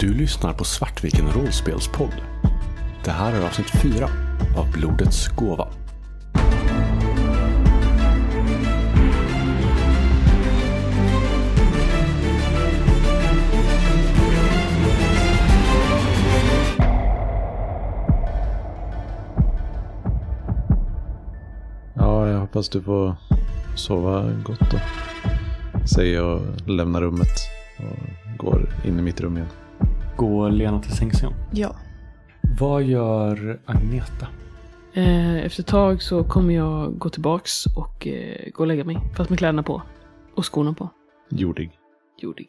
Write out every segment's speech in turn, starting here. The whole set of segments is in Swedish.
Du lyssnar på Svartviken rollspelspodd. Det här är avsnitt 4 av Blodets gåva. Ja, jag hoppas du får sova gott då. Säger jag och lämnar rummet och går in i mitt rum igen. Går Lena till sängs igen? Ja. Vad gör Agneta? Eh, Efter ett tag så kommer jag gå tillbaks och eh, gå och lägga mig. Fast med kläderna på. Och skorna på. Jordig. Jordig.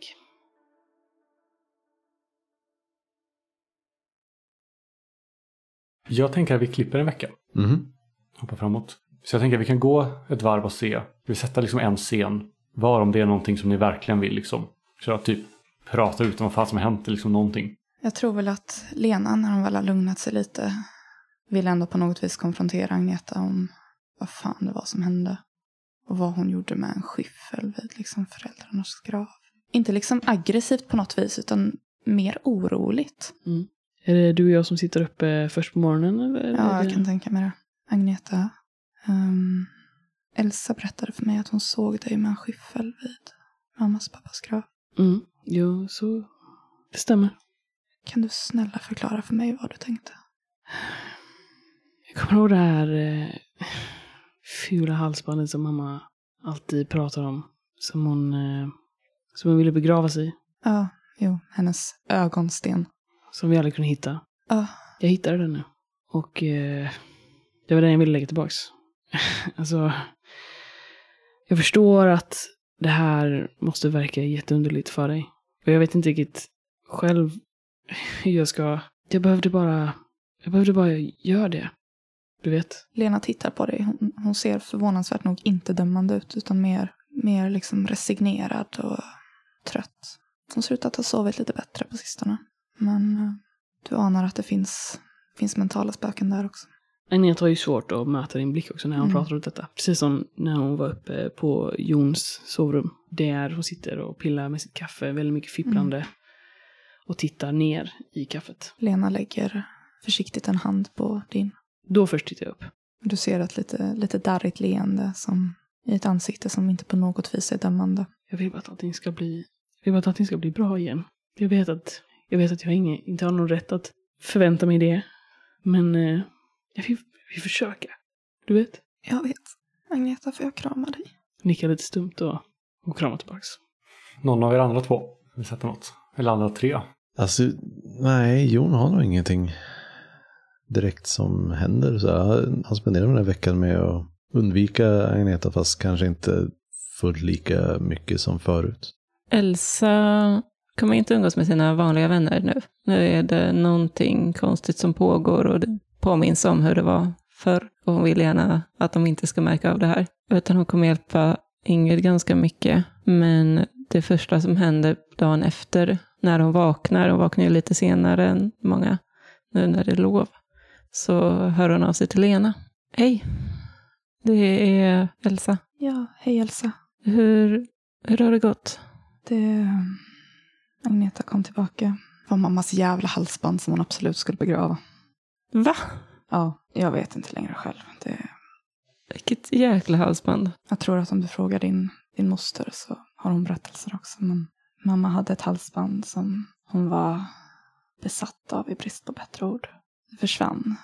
Jag tänker att vi klipper en vecka. Mhm. Hoppa framåt. Så jag tänker att vi kan gå ett varv och se. Vi sätter liksom en scen var om det är någonting som ni verkligen vill liksom köra typ prata ut om vad fan som har hänt eller liksom någonting. Jag tror väl att Lena, när hon väl har lugnat sig lite, vill ändå på något vis konfrontera Agneta om vad fan det var som hände. Och vad hon gjorde med en skyffel vid liksom föräldrarnas grav. Inte liksom aggressivt på något vis, utan mer oroligt. Är det du och jag som sitter uppe först på morgonen? Eller? Ja, jag kan tänka mig det. Agneta. ehm, Elsa berättade för mig att hon såg dig med en skyffel vid mammas och pappas grav. Mm. Jo, så det stämmer. Kan du snälla förklara för mig vad du tänkte? Jag kommer ihåg det här eh, fula halsbandet som mamma alltid pratar om. Som hon, eh, som hon ville begrava sig i. Ja, jo, hennes ögonsten. Som vi aldrig kunde hitta. Ja, Jag hittade den nu. Och eh, det var den jag ville lägga tillbaks. alltså, jag förstår att det här måste verka jätteunderligt för dig. Och jag vet inte riktigt själv hur jag ska... Jag behövde bara... Jag behövde bara göra det. Du vet. Lena tittar på dig. Hon, hon ser förvånansvärt nog inte dömande ut, utan mer, mer liksom resignerad och trött. Hon ser ut att ha sovit lite bättre på sistone. Men eh, du anar att det finns, finns mentala spöken där också. Agneta har ju svårt att möta din blick också när hon Mm. pratar om detta. Precis som när hon var uppe på Jons sovrum. Där hon sitter och pillar med sitt kaffe, väldigt mycket fipplande. Mm. Och tittar ner i kaffet. Lena lägger försiktigt en hand på din. Då först tittar jag upp. Du ser ett lite, lite darrigt leende som, i ett ansikte som inte på något vis är dömande. Jag vill bara att allting ska bli, jag vill bara att allting ska bli bra igen. Jag vet att jag, vet att jag inte har någon rätt att förvänta mig det. Men jag vill, vill försöka. Du vet? Jag vet. Agneta, får jag krama dig? Nickar lite stumt och, och kramar tillbaks. Någon av er andra två vill sätta något? Eller andra tre? Alltså, nej, Jon har nog ingenting direkt som händer. Så han- han spenderar den här veckan med att undvika Agneta fast kanske inte fullt lika mycket som förut. Elsa kommer inte umgås med sina vanliga vänner nu. Nu är det någonting konstigt som pågår och det påminns om hur det var förr. Och hon vill gärna att de inte ska märka av det här. Utan hon kommer hjälpa Ingrid ganska mycket. Men det första som händer dagen efter, när hon vaknar, hon vaknar ju lite senare än många, nu när det är lov, så hör hon av sig till Lena. Hej, det är Elsa. Ja, hej Elsa. Hur, hur har det gått? Det... Agneta kom tillbaka. Det var mammas jävla halsband som hon absolut skulle begrava. Va? Ja, jag vet inte längre själv. Det... Vilket jäkla halsband. Jag tror att om du frågar din, din moster så har hon berättelser också. Men mamma hade ett halsband som hon var besatt av i brist på bättre ord. Det försvann.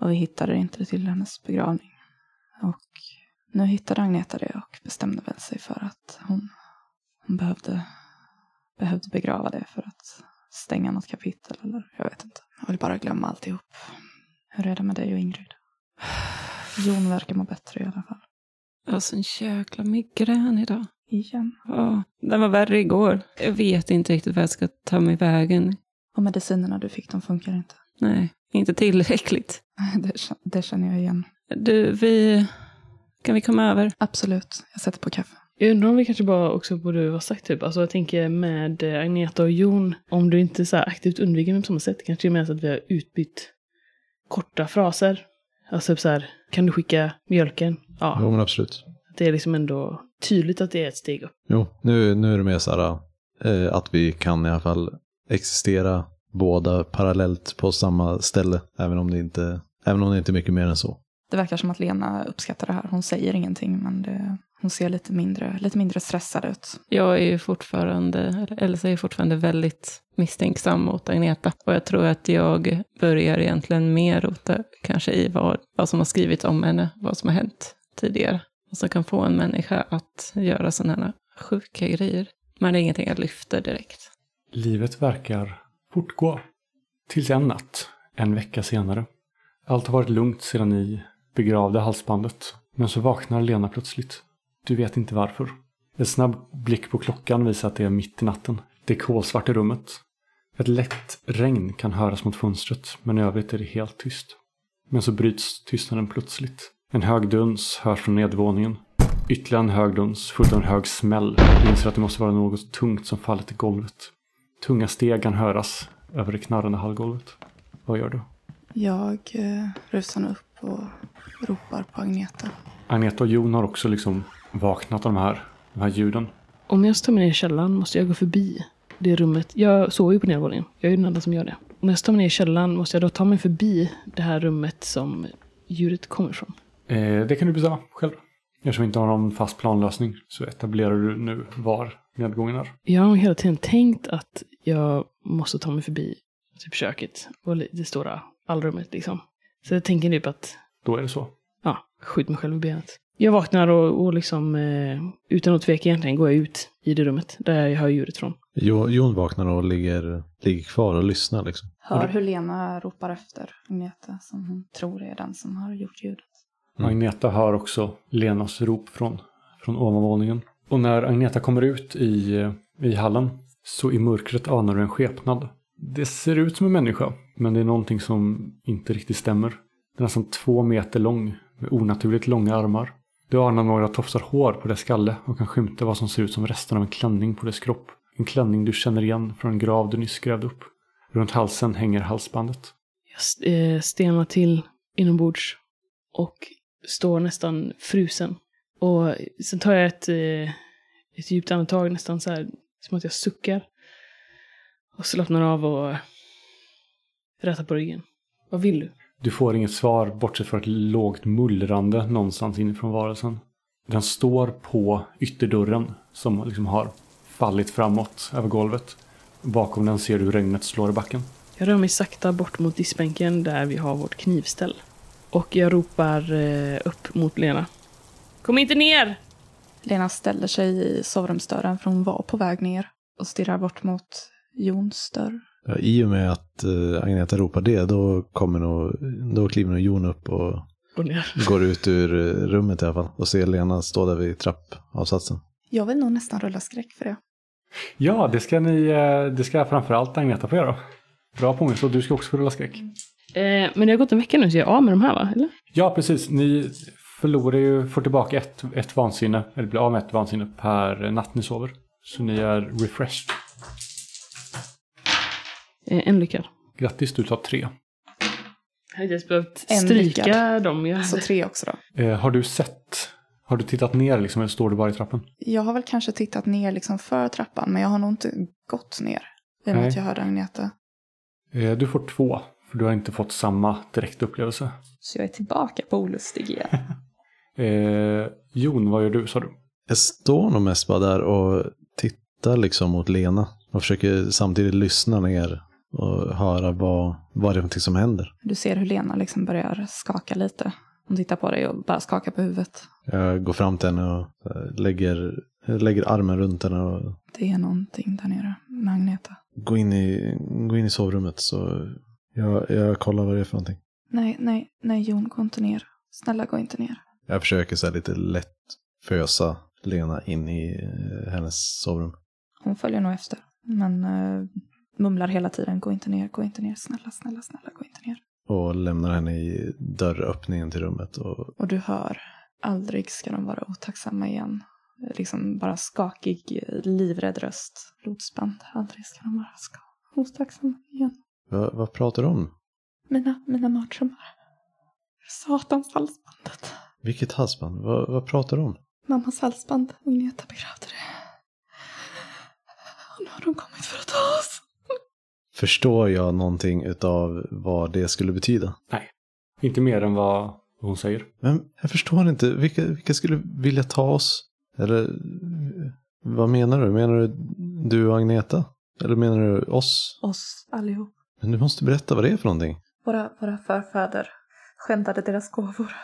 Och vi hittade det inte till hennes begravning. Och nu hittade Agneta det och bestämde väl sig för att hon, hon behövde, behövde begrava det för att stänga något kapitel eller jag vet inte. Jag vill bara glömma alltihop. Hur är det med dig och Ingrid? Jon verkar må bättre i alla fall. Jag har sån jäkla migrän idag. Igen. Ja, den var värre igår. Jag vet inte riktigt vad jag ska ta mig vägen. Och medicinerna du fick, de funkar inte. Nej, inte tillräckligt. Det, det känner jag igen. Du, vi... Kan vi komma över? Absolut. Jag sätter på kaffe. Jag undrar om vi kanske bara också borde ha sagt typ, alltså jag tänker med eh, Agneta och Jon, om du inte så här aktivt undviker mig på samma sätt, kanske det är mer så att vi har utbytt korta fraser. Alltså typ så här, kan du skicka mjölken? Ja, Jo, men absolut. det är liksom ändå tydligt att det är ett steg upp. Jo, nu, nu är det mer så här eh, att vi kan i alla fall existera båda parallellt på samma ställe, även om det inte, även om det inte är mycket mer än så. Det verkar som att Lena uppskattar det här. Hon säger ingenting, men det, hon ser lite mindre, lite mindre stressad ut. Jag är ju fortfarande, eller Elsa är fortfarande väldigt misstänksam mot Agneta. Och jag tror att jag börjar egentligen mer rota kanske i vad, vad som har skrivits om henne, vad som har hänt tidigare. Och som kan få en människa att göra sådana här sjuka grejer. Men det är ingenting jag lyfter direkt. Livet verkar fortgå. Tills en natt, en vecka senare. Allt har varit lugnt sedan ni begravde halsbandet. Men så vaknar Lena plötsligt. Du vet inte varför. En snabb blick på klockan visar att det är mitt i natten. Det är kolsvart i rummet. Ett lätt regn kan höras mot fönstret, men i övrigt är det helt tyst. Men så bryts tystnaden plötsligt. En hög duns hörs från nedervåningen. Ytterligare en hög duns, fullt av en hög smäll. Du inser att det måste vara något tungt som fallit i golvet. Tunga steg kan höras över det knarrande hallgolvet. Vad gör du? Jag eh, rusar upp och ropar på Agneta. Agneta och Jon har också liksom vaknat av de här, de här ljuden. Om jag tar mig ner i källaren måste jag gå förbi det rummet. Jag sover ju på nedervåningen. Jag är den enda som gör det. Om jag tar mig ner i källaren måste jag då ta mig förbi det här rummet som ljudet kommer ifrån. Eh, det kan du bestämma själv. Eftersom vi inte har någon fast planlösning så etablerar du nu var nedgången är. Jag har hela tiden tänkt att jag måste ta mig förbi typ köket och det stora allrummet liksom. Så jag tänker typ att, Då är det så. ja, skjut mig själv i benet. Jag vaknar och, och liksom eh, utan att tveka egentligen går jag ut i det rummet där jag hör ljudet från. Jo, Jon vaknar och ligger, ligger kvar och lyssnar liksom. Hör hur Lena ropar efter Agneta, som hon tror är den som har gjort ljudet. Mm. Agneta hör också Lenas rop från, från ovanvåningen. Och när Agneta kommer ut i, i hallen så i mörkret anar du en skepnad. Det ser ut som en människa, men det är någonting som inte riktigt stämmer. Den är nästan två meter lång, med onaturligt långa armar. Du anar några tofsar hår på dess skalle och kan skymta vad som ser ut som resten av en klänning på dess kropp. En klänning du känner igen från en grav du nyss grävde upp. Runt halsen hänger halsbandet. Jag eh, stelnar till inombords och står nästan frusen. Och sen tar jag ett, eh, ett djupt andetag, nästan så här som att jag suckar. Och slappnar av och rätar på ryggen. Vad vill du? Du får inget svar bortsett från ett lågt mullrande någonstans inifrån varelsen. Den står på ytterdörren som liksom har fallit framåt över golvet. Bakom den ser du hur regnet slår i backen. Jag rör mig sakta bort mot diskbänken där vi har vårt knivställ. Och jag ropar eh, upp mot Lena. Kom inte ner! Lena ställer sig i sovrumsdörren, för hon var på väg ner och stirrar bort mot Jons dörr. Ja, I och med att uh, Agneta ropar det, då, kommer nog, då kliver nog Jon upp och Gå ner. går ut ur eh, rummet i alla fall. Och ser Lena stå där vid trappavsatsen. Jag vill nog nästan rulla skräck för det. Ja, det ska ni, eh, det ska framförallt Agneta få göra. Bra påminnelse och du ska också få rulla skräck. Eh, men det har gått en vecka nu så jag är av med de här va? Eller? Ja, precis. Ni förlorar ju, får tillbaka ett, ett vansinne, eller blir av med ett vansinne per natt ni sover. Så ni är refreshed. Eh, en lyckad. Grattis, du tar tre. Jag hade behövt stryka dem. Jag Så hade... tre också då. Eh, har du sett, har du tittat ner liksom, eller står du bara i trappen? Jag har väl kanske tittat ner liksom för trappan, men jag har nog inte gått ner. I och med att jag hörde Agneta. Eh, du får två, för du har inte fått samma direktupplevelse. Så jag är tillbaka på olustig igen. Eh, Jon, vad gör du sa du? Jag står nog mest bara där och tittar liksom mot Lena. Och försöker samtidigt lyssna ner och höra vad, vad det är någonting som händer. Du ser hur Lena liksom börjar skaka lite. Hon tittar på dig och bara skakar på huvudet. Jag går fram till henne och eh, lägger, lägger armen runt henne och Det är någonting där nere med Agneta. går in i, går in i sovrummet. Så jag, jag kollar vad det är för någonting. Nej, nej, nej Jon, gå inte ner. Snälla, gå inte ner. Jag försöker så här lite lätt fösa Lena in i eh, hennes sovrum. Hon följer nog efter. Men uh, mumlar hela tiden, gå inte ner, gå inte ner. Snälla, snälla, snälla, gå inte ner. Och lämnar henne i dörröppningen till rummet. Och Och du hör, aldrig ska de vara otacksamma igen. Liksom bara skakig, livrädd röst. Blodsband, aldrig ska de vara ska otacksamma igen. vad, vad pratar du om? Mina, mina mardrömmar. Satans halsbandet. Vilket halsband? Vad, vad pratar du om? Mammas halsband. Agneta begravde det. Och nu har de kommit för att ta oss. Förstår jag någonting utav vad det skulle betyda? Inte mer än vad hon säger. Men jag förstår inte, vilka, vilka skulle vilja ta oss? Eller vad menar du? Menar du du och Agneta? Eller menar du oss? Oss allihop. Men du måste berätta vad det är för någonting. Våra, våra förfäder skändade deras gåvor.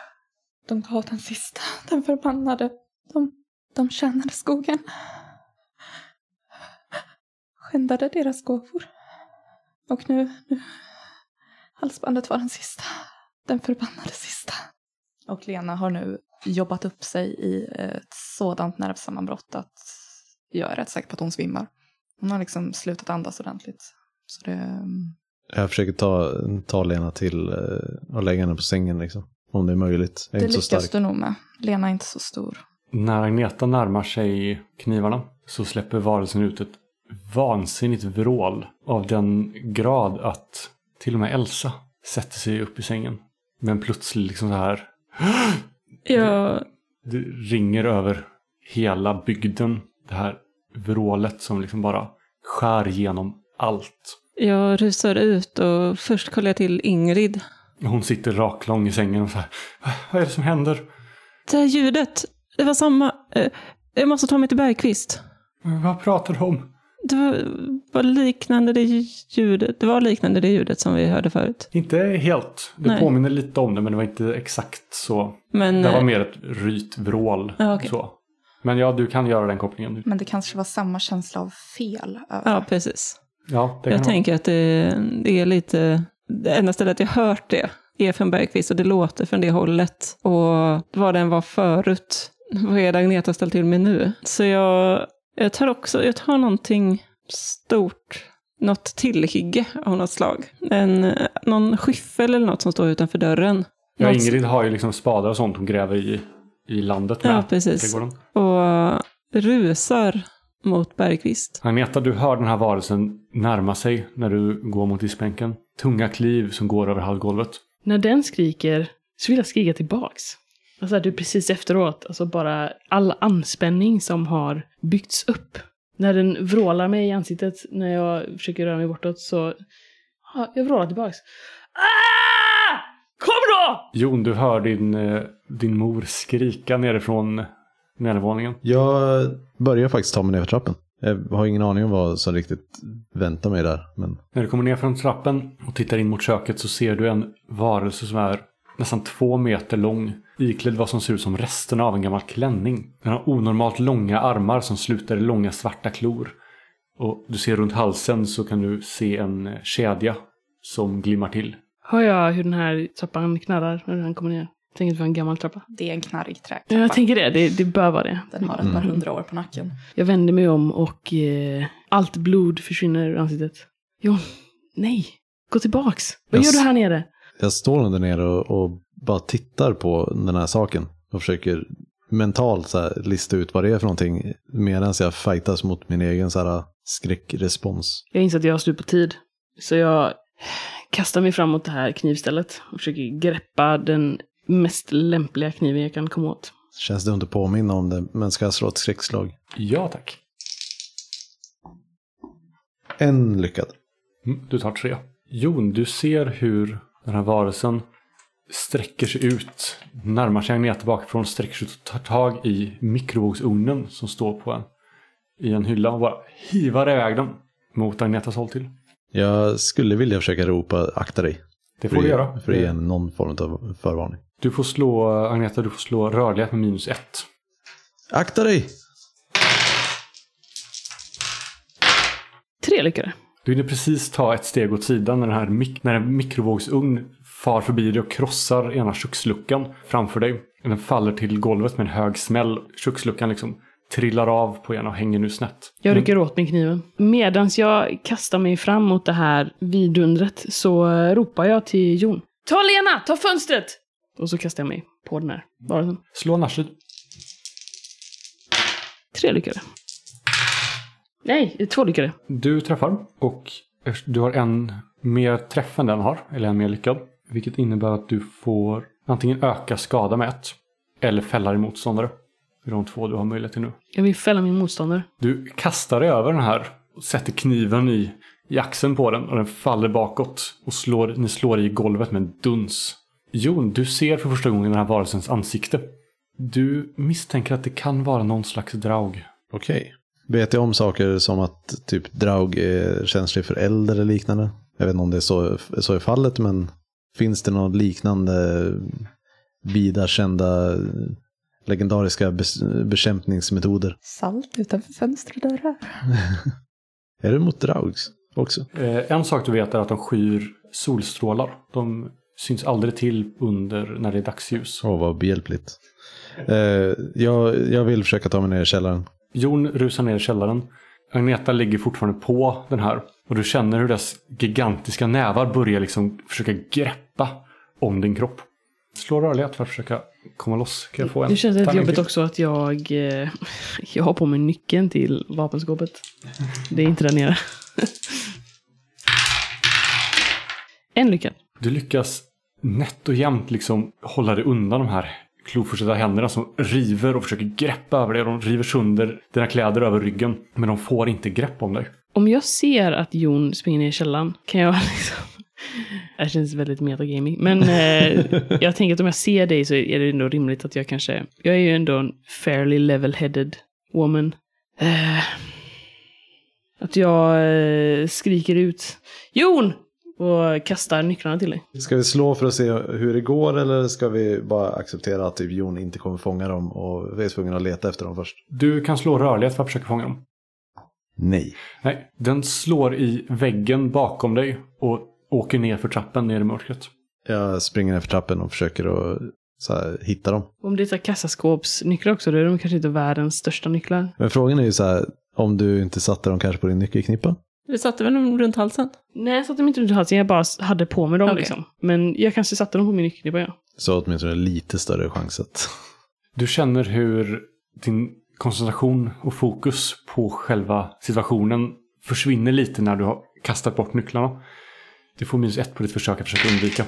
De gav den sista, den förbannade. De, de tjänade skogen. Skändade deras gåvor. Och nu, nu, halsbandet var den sista. Den förbannade sista. Och Lena har nu jobbat upp sig i ett sådant nervsammanbrott att jag är rätt säker på att hon svimmar. Hon har liksom slutat andas ordentligt. Så det, Jag försöker ta, ta Lena till eh, och lägga henne på sängen liksom. Om det är möjligt. Jag är det inte så lyckas stark. du nog med. Lena är inte så stor. När Agneta närmar sig knivarna så släpper varelsen ut ett vansinnigt vrål av den grad att till och med Elsa sätter sig upp i sängen. Men plötsligt liksom så här, Jag, det ringer över hela bygden. Det här vrålet som liksom bara skär igenom allt. jag rusar ut och först kollar jag till Ingrid. Hon sitter raklång i sängen och så här, vad är det som händer? Det här ljudet, det var samma. eh, Jag måste ta mig till Bergqvist. Vad pratar du om? Det var, liknande det ljudet. Det var liknande det ljudet som vi hörde förut. Inte helt. Det Nej. påminner lite om det men det var inte exakt så. Men Det var eh, mer ett rytvrål. Ja, okej. så. Men ja, du kan göra den kopplingen. Men det kanske var samma känsla av fel över ja, precis. Ja, det kan Jag vara. tänker att det, det är lite... Det enda stället jag hört det är från Bergqvist och det låter från det hållet. Och vad den var förut, vad är det Agneta ställt till med nu? Så jag, jag tar också, jag tar någonting stort. Något tillhygge av något slag. En, någon skyffel eller något som står utanför dörren. Ja, Något- Ingrid har ju liksom spadar och sånt hon gräver i, i landet med. Ja, precis. Och rusar mot Bergqvist. Agneta, du hör den här varelsen närma sig när du går mot diskbänken. Tunga kliv som går över hallgolvet. När den skriker så vill jag skrika tillbaks. Alltså du precis efteråt, alltså bara all anspänning som har byggts upp. När den vrålar mig i ansiktet när jag försöker röra mig bortåt så... Ja, jag vrålar tillbaks. Ah! Kom då! Jon, du hör din, eh, din mor skrika nerifrån nedervåningen. Jag börjar faktiskt ta mig ner för trappen. Jag har ingen aning om vad som riktigt väntar mig där. Men När du kommer ner från trappen och tittar in mot köket så ser du en varelse som är nästan två meter lång. Iklädd vad som ser ut som resterna av en gammal klänning. Den har onormalt långa armar som slutar i långa svarta klor. Och du ser runt halsen så kan du se en eh, kedja som glimmar till. Hör jag hur den här trappan knarrar när den kommer ner? Jag tänker att det var en gammal trappa. Det är en knarrig trätrappa. Ja, jag tänker det. det. Det bör vara det. Den har ett par hundra år på nacken. Jag vänder mig om och eh, allt blod försvinner ur ansiktet. Jon, nej. Gå tillbaks. Vad Jag gör du här nere? Jag står nog där nere och, och bara tittar på den här saken. Och försöker mentalt så här, lista ut vad det är för någonting. Medan jag fightas mot min egen så här, skräckrespons. Jag inser att jag har slut på tid. Så jag kastar mig fram mot det här knivstället och försöker greppa den mest lämpliga kniven jag kan komma åt. Känns dumt att påminna om det, men ska jag slå ett skräckslag? Ja, tack. En lyckad. Mm, du tar tre. Jon, du ser hur den här varelsen sträcker sig ut, närmar sig Agneta bakifrån, sträcker sig ut och tar tag i mikrovågsugnen som står på en, i en hylla och bara hivar iväg den mot Agnetas håll till. Jag skulle vilja försöka ropa akta dig. Det får du göra. För ge en någon form av förvarning. Du får slå, Agneta, du får slå rörlighet med minus ett. Akta dig! Tre lyckade. Du hinner precis ta ett steg åt sidan när, den här mik- när en mikrovågsugn far förbi dig och krossar ena köksluckan framför dig. Den faller till golvet med en hög smäll. Köksluckan liksom trillar av på en och hänger nu snett. Jag rycker åt mig kniven. Medans jag kastar mig fram mot det här vidundret så ropar jag till Jon. Ta Lena! Ta fönstret! Och så kastar jag mig på den här varelsen. Slå en arslet. Tre lyckade. Nej, två lyckade. Du träffar och du har en mer träff än den har, eller en mer lyckad. Vilket innebär att du får antingen öka skada med ett eller fälla din motståndare. Det är de två du har möjlighet till nu. Jag vill fälla min motståndare. Du kastar dig över den här och sätter kniven i, i axeln på den och den faller bakåt. Och slår, ni slår i golvet med en duns. Jon, du ser för första gången den här varelsens ansikte. Du misstänker att det kan vara någon slags draug. Okej. Vet jag om saker som att typ Draug är känslig för eld eller liknande? Jag vet inte om det är så, så är fallet, men finns det något liknande vida kända legendariska bes- bekämpningsmetoder? Salt utanför fönster och dörrar. Är det mot Draugs också? Eh, en sak du vet är att de skyr solstrålar. De syns aldrig till under när det är dagsljus. Åh, vad behjälpligt. Eh, jag, jag vill försöka ta mig ner i källaren. Jon rusar ner i källaren. Agneta ligger fortfarande på den här. Och du känner hur dess gigantiska nävar börjar liksom försöka greppa om din kropp. Slå rörlighet för att försöka komma loss. Kan jag få en Det känns lite jobbigt också att jag, eh, jag har på mig nyckeln till vapenskåpet. Det är inte där nere. en lyckad. Du lyckas nätt och jämnt liksom hålla dig undan de här kloförsedda händerna som river och försöker greppa över dig. De river sönder dina kläder över ryggen. Men de får inte grepp om dig. Om jag ser att Jon springer ner i källaren kan jag liksom... Det känns väldigt metagaming. Men eh, jag tänker att om jag ser dig så är det ändå rimligt att jag kanske... Jag är ju ändå en fairly level-headed woman. Eh, att jag eh, skriker ut Jon! Och kastar nycklarna till dig. Ska vi slå för att se hur det går eller ska vi bara acceptera att typ Jon inte kommer fånga dem och vi är tvungna att leta efter dem först? Du kan slå rörlighet för att försöka fånga dem. Nej. Nej, den slår i väggen bakom dig och åker ner för trappen ner i mörkret. Jag springer ner för trappen och försöker att så här, hitta dem. Om det är kassaskåpsnycklar också, då är de kanske inte världens största nycklar. Men frågan är ju så här, om du inte satte dem kanske på din nyckelknippa? Du satte väl dem runt halsen? Nej, jag satte dem inte runt halsen, jag bara hade på mig dem Okej. liksom. Men jag kanske satte dem på min nyckelknippa, ja. Så åtminstone lite större chans att... Du känner hur din koncentration och fokus på själva situationen försvinner lite när du har kastat bort nycklarna. Du får minus ett på ditt försök att försöka undvika.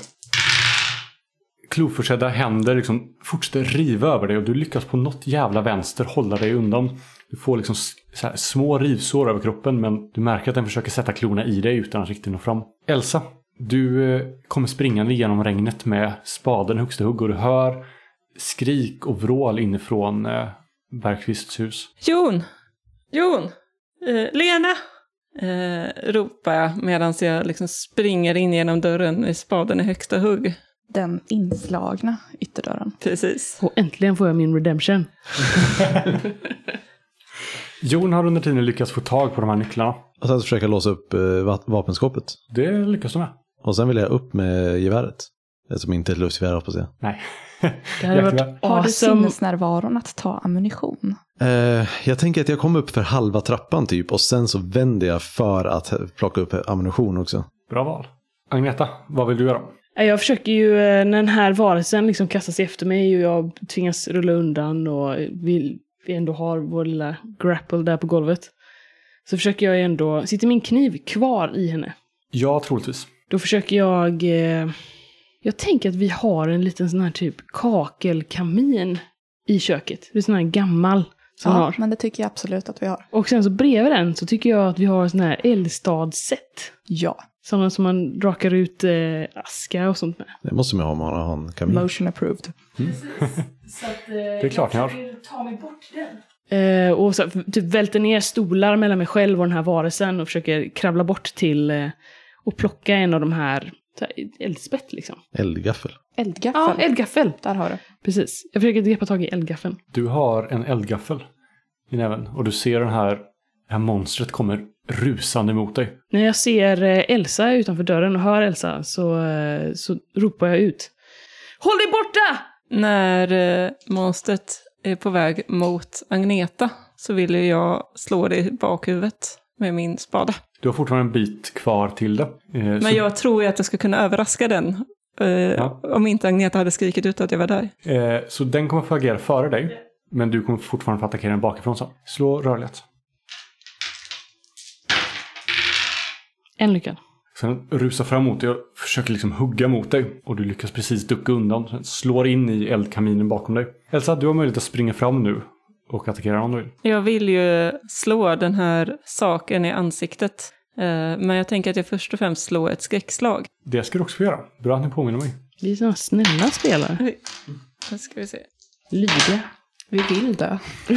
Kloförsedda händer liksom fortsätter riva över dig och du lyckas på något jävla vänster hålla dig undan. Du får liksom små rivsår över kroppen men du märker att den försöker sätta klorna i dig utan att riktigt nå fram. Elsa, du eh, kommer springande genom regnet med spaden högsta hugg och du hör skrik och vrål inifrån eh, Bergqvists hus. Jon! Jon! Eh, Lena! Eh, ropar jag medan jag liksom springer in genom dörren med spaden i högsta hugg. Den inslagna ytterdörren. Precis. Och äntligen får jag min redemption. Jon har under tiden lyckats få tag på de här nycklarna. Och sen försöka låsa upp eh, va- vapenskåpet. Det lyckas de med. Och sen vill jag upp med geväret. Det som inte är ett luftgevär hoppas jag. Nej. Det hade varit. Har du sinnesnärvaron att ta ammunition? Eh, jag tänker att jag kommer upp för halva trappan typ och sen så vänder jag för att plocka upp ammunition också. Bra val. Agneta, vad vill du göra? Jag försöker ju, eh, när den här varelsen liksom kastar sig efter mig och jag tvingas rulla undan och vi vi ändå har vår lilla grapple där på golvet. Så försöker jag ändå, sitter min kniv kvar i henne? Ja, troligtvis. Då försöker jag, eh, jag tänker att vi har en liten sån här typ kakelkamin i köket. Det är sån här gammal som Ja, har. men det tycker jag absolut att vi har. Och sen så bredvid den så tycker jag att vi har sån här eldstadssätt. Ja, Sådana som man rakar ut eh, aska och sånt med. Det måste man ha om man har en kamin. motion approved. Så att, eh, är klart ni har. ta mig bort den. Eh, och så typ välter ner stolar mellan mig själv och den här varelsen och försöker kravla bort till eh, och plocka en av de här eldspett liksom. Eldgaffel. Eldgaffel. Ja, eldgaffel. Där har du. Precis. Jag försöker greppa tag i eldgaffeln. Du har en eldgaffel i näven och du ser den här, det här monstret kommer rusande mot dig. När jag ser eh, Elsa utanför dörren och hör Elsa så, eh, så ropar jag ut. Håll dig borta! När eh, monstret är på väg mot Agneta så vill ju jag slå det i bakhuvudet med min spade. Du har fortfarande en bit kvar till det. Eh, Men så, jag tror ju att jag ska kunna överraska den. eh, Ja. Om inte Agneta hade skrikit ut att jag var där. så den kommer få agera före dig. Men du kommer fortfarande få attackera den bakifrån sen. Slå rörlighet. En lyckad. Sen rusar fram mot dig och försöker liksom hugga mot dig. Och du lyckas precis ducka undan. Sen slår in i eldkaminen bakom dig. Elsa, du har möjlighet att springa fram nu och attackera om du vill. Jag vill ju slå den här saken i ansiktet. Eh, Men jag tänker att jag först och främst slår ett skräckslag. Det ska du också få göra. Bra att ni påminner mig. Vi är sådana snälla spelare. Nu ska vi se. Lydiga. Vi vill dö.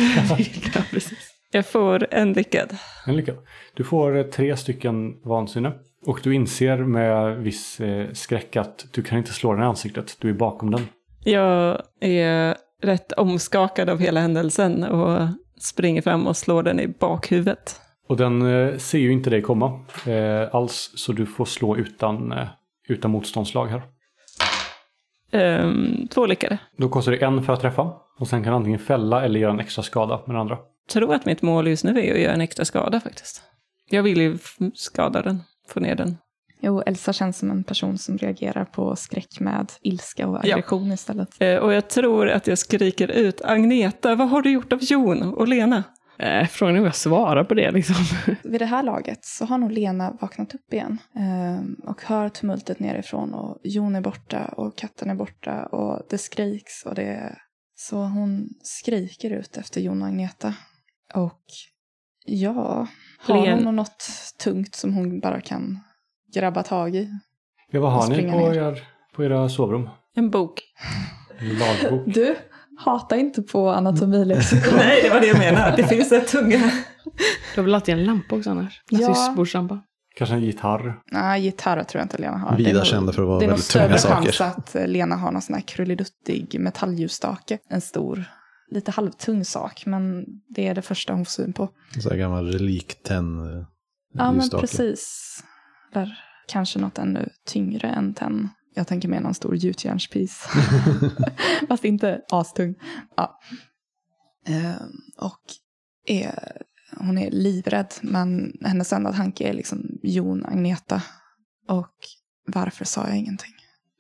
ja, precis. Jag får en lyckad. En lycka. Du får eh, tre stycken vansinne. Och du inser med viss eh, skräck att du kan inte slå den i ansiktet. Du är bakom den. Jag är rätt omskakad av hela händelsen och springer fram och slår den i bakhuvudet. Och den eh, ser ju inte dig komma eh, alls. Så du får slå utan, utan motståndslag här. Ehm, två lyckade. Då kostar det en för att träffa. Och sen kan antingen fälla eller göra en extra skada med den andra. Tror att mitt mål just nu är att göra en extra skada faktiskt. Jag vill ju skada den, få ner den. Jo, Elsa känns som en person som reagerar på skräck med ilska och Ja. aggression istället. Eh, och jag tror att jag skriker ut Agneta, vad har du gjort av Jon och Lena? Eh, frågan är om jag svarar på det liksom. Vid det här laget så har nog Lena vaknat upp igen eh, och hör tumultet nerifrån och Jon är borta och katten är borta och det skriks och det... Så hon skriker ut efter Jon och Agneta. Och ja, har Len- hon något tungt som hon bara kan grabba tag i? Ja, vad har ni på, er, på era sovrum? En bok. En lagbok. Du, hata inte på anatomilexikon. Nej, det var det jag menade. Det finns rätt tunga. Du har väl alltid en lampa också annars? Ja. Nattduksbordslampa. Kanske en gitarr. Nej, gitarr tror jag inte Lena har. Vida kända för att vara Det är nog väldigt större tunga chans saker. att eh, Lena har någon sån här krulliduttig metallljusstake. En stor, lite halvtung sak, men det är det första hon får syn på. Så här gammal reliktenn. eh, Ja, men precis. Eller kanske något ännu tyngre än tenn. Jag tänker mer någon stor gjutjärnspis. Fast inte astung. Ja. Ehm, och är, hon är livrädd, men hennes enda tanke är liksom Jon, Agneta. Och varför sa jag ingenting?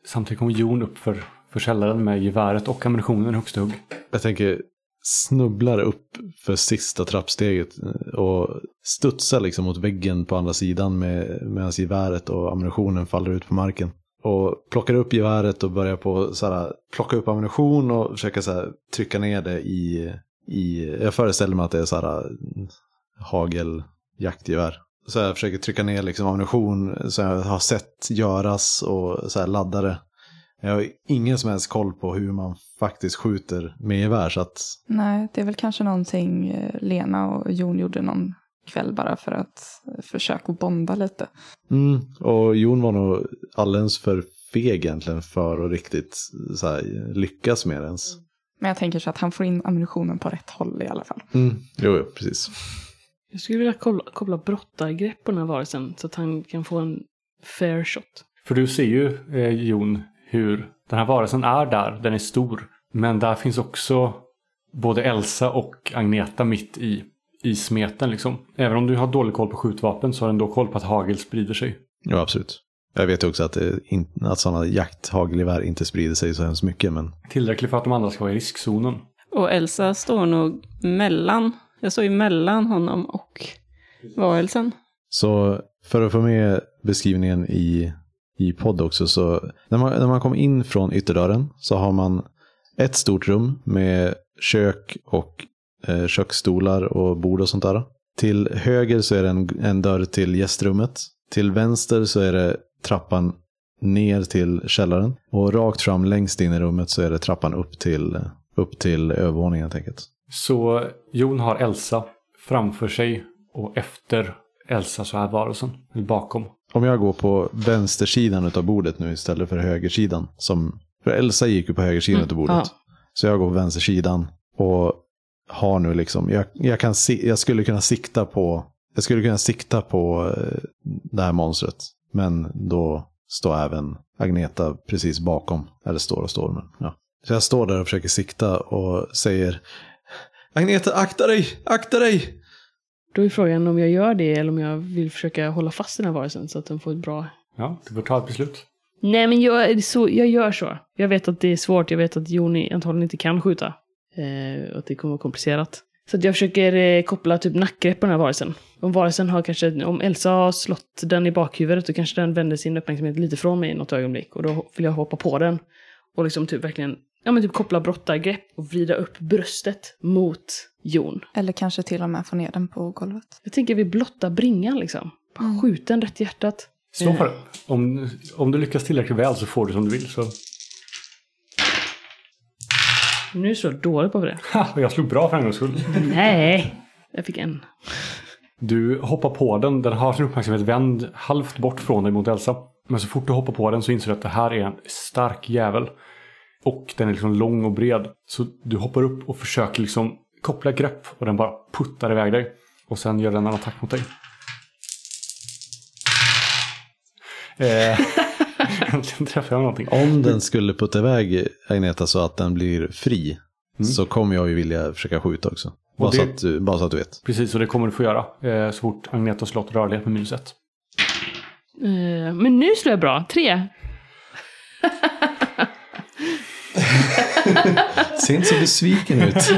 Samtidigt kom Jon upp för, för källaren med geväret och ammunitionen högst hugg. Jag tänker snubblar upp för sista trappsteget och studsar liksom mot väggen på andra sidan med, medan geväret och ammunitionen faller ut på marken. Och plockar upp geväret och börjar på så här, plocka upp ammunition och försöka så här, trycka ner det i, i, jag föreställer mig att det är så här hageljaktgevär. Så jag försöker trycka ner liksom ammunition som jag har sett göras och så här laddare. Jag har ingen som helst koll på hur man faktiskt skjuter med gevär så att Nej, det är väl kanske någonting eh, Lena och Jon gjorde någon kväll bara för att eh, försöka bonda lite. Mm, och Jon var nog alldeles för feg egentligen för att riktigt så här, lyckas med det ens. Men jag tänker så att han får in ammunitionen på rätt håll i alla fall. Mm. Jo, jo, precis. Jag skulle vilja koppla, koppla brottargrepp på den här varelsen så att han kan få en fair shot. För du ser ju, eh, Jon, hur den här varelsen är där. Den är stor. Men där finns också både Elsa och Agneta mitt i, i smeten. Liksom. Även om du har dålig koll på skjutvapen så har du ändå koll på att hagel sprider sig. Ja, absolut. Jag vet också att, in, att sådana jakthagelgevär inte sprider sig så hemskt mycket, men Tillräckligt för att de andra ska vara i riskzonen. Och Elsa står nog mellan, jag står ju mellan honom och varelsen. Så för att få med beskrivningen i, i podd också så när man, när man kommer in från ytterdörren så har man ett stort rum med kök och eh, köksstolar och bord och sånt där. Till höger så är det en, en dörr till gästrummet. Till vänster så är det trappan ner till källaren. Och rakt fram längst in i rummet så är det trappan upp till, upp till övervåningen helt enkelt. Så Jon har Elsa framför sig och efter Elsa så är varelsen. Eller bakom. Om jag går på vänstersidan av bordet nu istället för högersidan. Som, för Elsa gick ju på högersidan Mm, av bordet. ja. Så jag går på vänstersidan och har nu liksom, jag, jag, kan si, jag skulle kunna sikta på, jag skulle kunna sikta på eh, det här monstret. Men då står även Agneta precis bakom. Eller står och står, men ja. Så jag står där och försöker sikta och säger Agneta, akta dig, akta dig! Då är frågan om jag gör det eller om jag vill försöka hålla fast den här varelsen så att den får ett bra... Ja, du får ta ett beslut. Nej, men jag, så, jag gör så. Jag vet att det är svårt. Jag vet att Joni antagligen inte kan skjuta. Eh, och att det kommer vara komplicerat. Så att jag försöker eh, koppla typ nackgrepp på den här varelsen. Om varelsen har kanske, om Elsa har slått den i bakhuvudet då kanske den vänder sin uppmärksamhet lite från mig i något ögonblick. Och då vill jag hoppa på den. Och liksom typ verkligen, ja men typ koppla brottargrepp och vrida upp bröstet mot Jon. Eller kanske till och med få ner den på golvet. Jag tänker vi blottar bringan liksom. Bara skjuta den rätt i hjärtat. Slå för det. Om, om du lyckas tillräckligt väl så får du som du vill. Så. Nu slår jag dåligt på det. Ha, jag slog bra för en gångs skull. Nej! Jag fick en. Du hoppar på den, den har sin uppmärksamhet vänd halvt bort från dig mot Elsa. Men så fort du hoppar på den så inser du att det här är en stark jävel. Och den är liksom lång och bred. Så du hoppar upp och försöker liksom koppla grepp och den bara puttar iväg dig. Och sen gör den en attack mot dig. Eh, Äntligen träffar jag någonting. Om den skulle putta iväg Agneta så att den blir fri så kommer jag ju vilja försöka skjuta också. Bara, Och så det- att, du- bara så att du vet. Precis, och det kommer du få göra. Eh, så fort Agneta slått rörlighet med minus ett. Eh, men nu slår jag bra. Tre. Ser inte så besviken ut.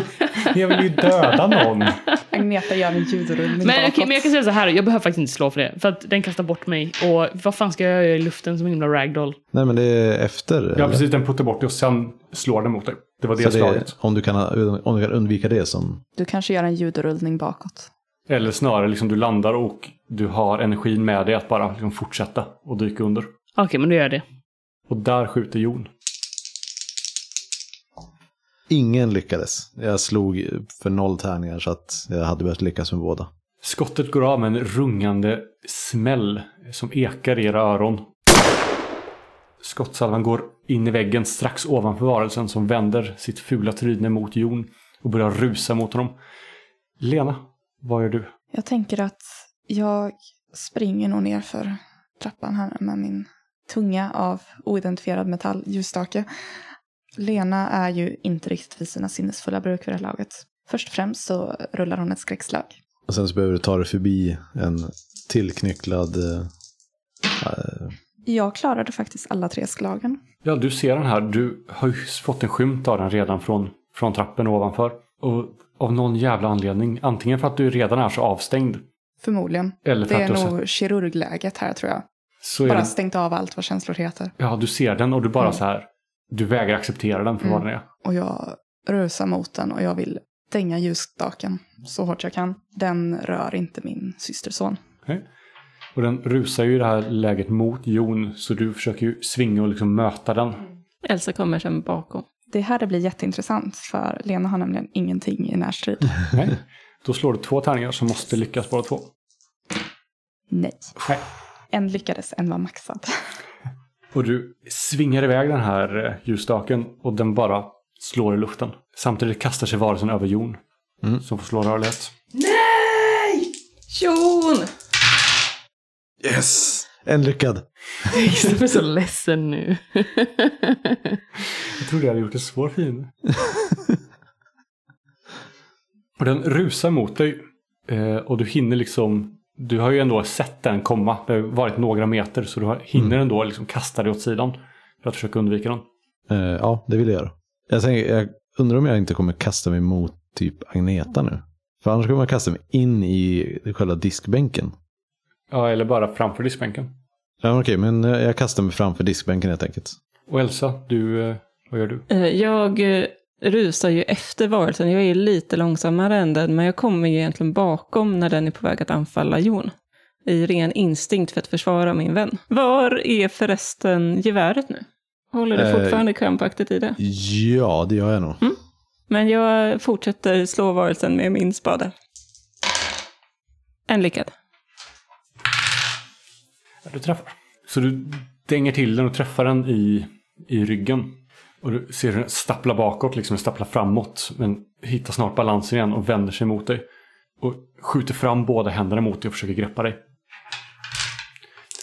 Jag vill ju döda någon. Agneta gör en ljudrullning Men, bakåt. men jag kan säga så här, jag behöver faktiskt inte slå för det. För att den kastar bort mig. Och vad fan ska jag göra i luften som en himla ragdoll? Nej men det är efter. Ja, eller? precis. Den puttar bort dig och sen slår den mot dig. Det var det, Så det slaget. om, du kan, om du kan undvika det som... Du kanske gör en ljudrullning bakåt. Eller snarare liksom du landar och du har energin med dig att bara liksom fortsätta och dyka under. Okej, men då gör jag det. Och där skjuter Jon. Ingen lyckades. Jag slog för noll tärningar så att jag hade behövt lyckas med båda. Skottet går av med en rungande smäll som ekar i era öron. Skottsalvan går in i väggen strax ovanför varelsen som vänder sitt fula tryne mot Jon och börjar rusa mot honom. Lena, vad gör du? Jag tänker att jag springer nog ner för trappan här med min tunga av oidentifierad metall, ljusstake. Lena är ju inte riktigt vid sina sinnesfulla bruk vid det här laget. Först och främst så rullar hon ett skräckslag. Och sen så behöver du ta dig förbi en tillknycklad... eh, Jag klarade faktiskt alla tre slagen. Ja, du ser den här. Du har ju fått en skymt av den redan från, från trappen ovanför. Och av någon jävla anledning, antingen för att du redan är så avstängd. Förmodligen. Eller för Det att är nog sett, kirurgläget här tror jag. så är Bara den, stängt av allt vad känslor heter. Ja, du ser den och du bara Mm. så här. Du vägrar acceptera den för vad Mm. den är. Och jag rusar mot den och jag vill stänga ljusstaken så hårt jag kan. Den rör inte min systerson. Och den rusar ju i det här läget mot Jon. Så du försöker ju svinga och liksom möta den. Elsa kommer sen bakom. Det är här blir jätteintressant för Lena har nämligen ingenting i närstrid. Nej. Då slår du två tärningar som måste lyckas båda två. Nej. Nej. En lyckades, en var maxad. Och du svingar iväg den här eh, ljusstaken och den bara slår i luften. Samtidigt kastar sig varelsen över Jon. Mm. Som får slå rörlighet. Jon! Yes! En lyckad. Jag är så ledsen nu. Jag trodde jag hade gjort en svår fiende. och den rusar mot dig. Eh, och du hinner liksom... Du har ju ändå sett den komma. Det har varit några meter så du hinner ändå liksom kasta dig åt sidan. För att försöka undvika den. Eh, ja, det vill jag göra. Jag, tänker, jag undrar om jag inte kommer kasta mig mot typ Agneta nu. För annars kommer jag kasta mig in i själva diskbänken. Ja, eller bara framför diskbänken. Ja, okej, men eh, jag kastar mig framför diskbänken helt enkelt. Och Elsa, du... Eh, vad gör du? Jag rusar ju efter varelsen. Jag är lite långsammare än den, men jag kommer ju egentligen bakom när den är på väg att anfalla Jon. I ren instinkt för att försvara min vän. Var är förresten geväret nu? Håller du Eh, fortfarande krampaktigt i det? Ja, det gör jag nog. Men jag fortsätter slå varelsen med min spade. En lyckad. Ja, du träffar. Så du dänger till den och träffar den i, i ryggen. Och du ser den stappla bakåt, liksom stappla framåt. Men hittar snart balansen igen och vänder sig mot dig. Och skjuter fram båda händerna mot dig och försöker greppa dig.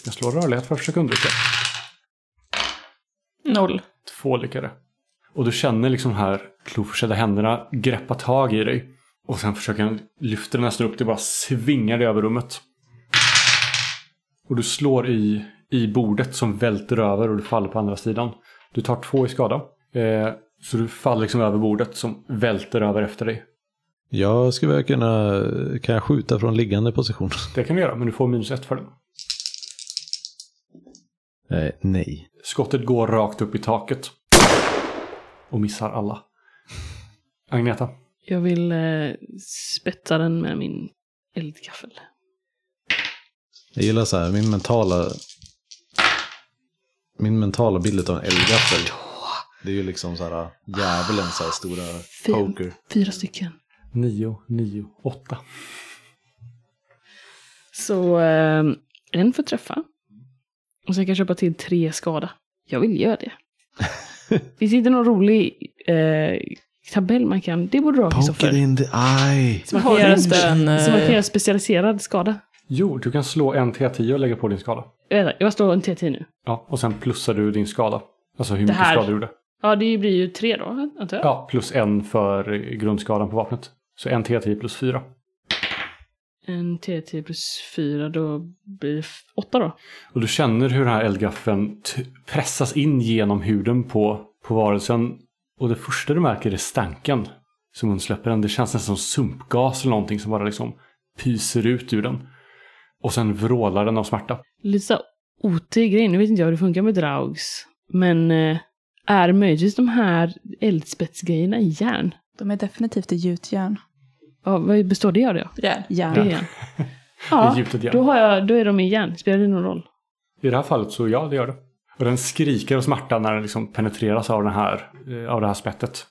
Jag slår rörlighet för att försöka undvika. Noll. Två lyckade. Och du känner liksom de här kloförsedda händerna greppa tag i dig. Och sen försöker han lyfta den nästan upp dig bara svingar dig över rummet. Och du slår i, i bordet som välter över och du faller på andra sidan. Du tar två i skada. Eh, så du faller liksom över bordet som välter över efter dig. Jag skulle väl kunna, kan jag skjuta från liggande position? Det kan du göra, men du får minus ett för det. Eh, nej. Skottet går rakt upp i taket. Och missar alla. Agneta. Jag vill eh, spetsa den med min eldgaffel. Jag gillar så här, min mentala... Min mentala bild av en eldgaffel. Det är ju liksom så här djävulen så här stora poker. Fyra stycken. Nio, nio, åtta. Så eh, en får träffa. Och sen kan jag köpa till tre skada. Jag vill göra det. Finns det inte någon rolig eh, tabell man kan... Det borde du ha, Poker Kristoffer. in the eye. Så man Har kan du göra en, så man kan eh, göra specialiserad skada. Jo, du kan slå en T10 och lägga på din skada. Vänta, jag står en T10 nu. Ja, och sen plussar du din skada. Alltså hur Det mycket här- skada du gjorde. Ja, det blir ju tre då, antar jag. Ja, plus en för grundskadan på vapnet. Så en T10 plus fyra. En T10 plus fyra, då blir det åtta då. Och du känner hur den här eldgaffeln pressas in genom huden på, på varelsen. Och det första du märker är stanken som hon släpper den. Det känns nästan som sumpgas eller någonting som bara liksom pyser ut ur den. Och sen vrålar den av smärta. Lite så otig grej. Nu vet inte jag hur det funkar med Draugs. Men eh, är möjligtvis de här eldspetsgrejerna i järn? De är definitivt i gjutjärn. Ja, vad består det av då? Ja. Det är Järn. järn. I Ja, järn. då, har jag, då är de i järn. Spelar det någon roll? I det här fallet så ja, det gör det. Och den skriker av smärta när den liksom penetreras av, den här, eh, av det här spettet.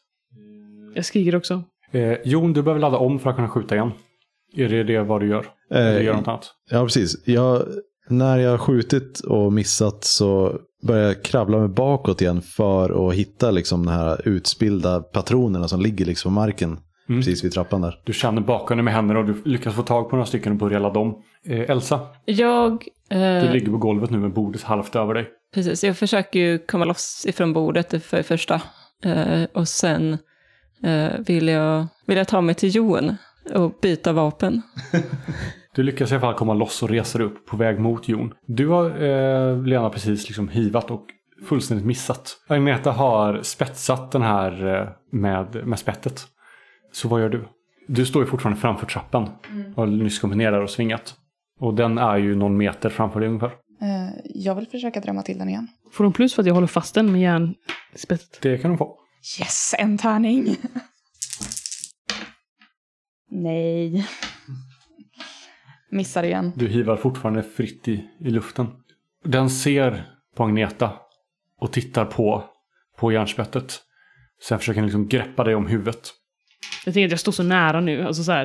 Jag skriker också. Eh, Jon, du behöver ladda om för att kunna skjuta igen. Är det det vad du gör? Eller gör du något annat? Ja, precis. Jag, när jag har skjutit och missat så börjar jag kravla mig bakåt igen för att hitta liksom de här utspillda patronerna som ligger liksom på marken. Mm. Precis vid trappan där. Du känner bakom dig med händerna och du lyckas få tag på några stycken och börja ladda om. Eh, Elsa, Jag, du eh, ligger på golvet nu med bordet halvt över dig. precis, jag försöker ju komma loss ifrån bordet för det första. Eh, och sen eh, vill, jag, vill jag ta mig till Johan och byta vapen. Du lyckas i alla fall komma loss och resa dig upp på väg mot Jon. Du har, eh, Lena, precis liksom hivat och fullständigt missat. Agneta har spetsat den här eh, med, med spettet. Så vad gör du? Du står ju fortfarande framför trappan och har nyss kommit ner där och svingat. Och den är ju någon meter framför dig ungefär. Eh, jag vill försöka drämma till den igen. Får de plus för att jag håller fast den med järnspettet? Det kan de få. Yes, en tärning! Nej. Missar igen. Du hivar fortfarande fritt i, i luften. Den ser på Agneta och tittar på, på järnspettet. Sen försöker den liksom greppa dig om huvudet. Jag tänker att jag står så nära nu. Alltså så här,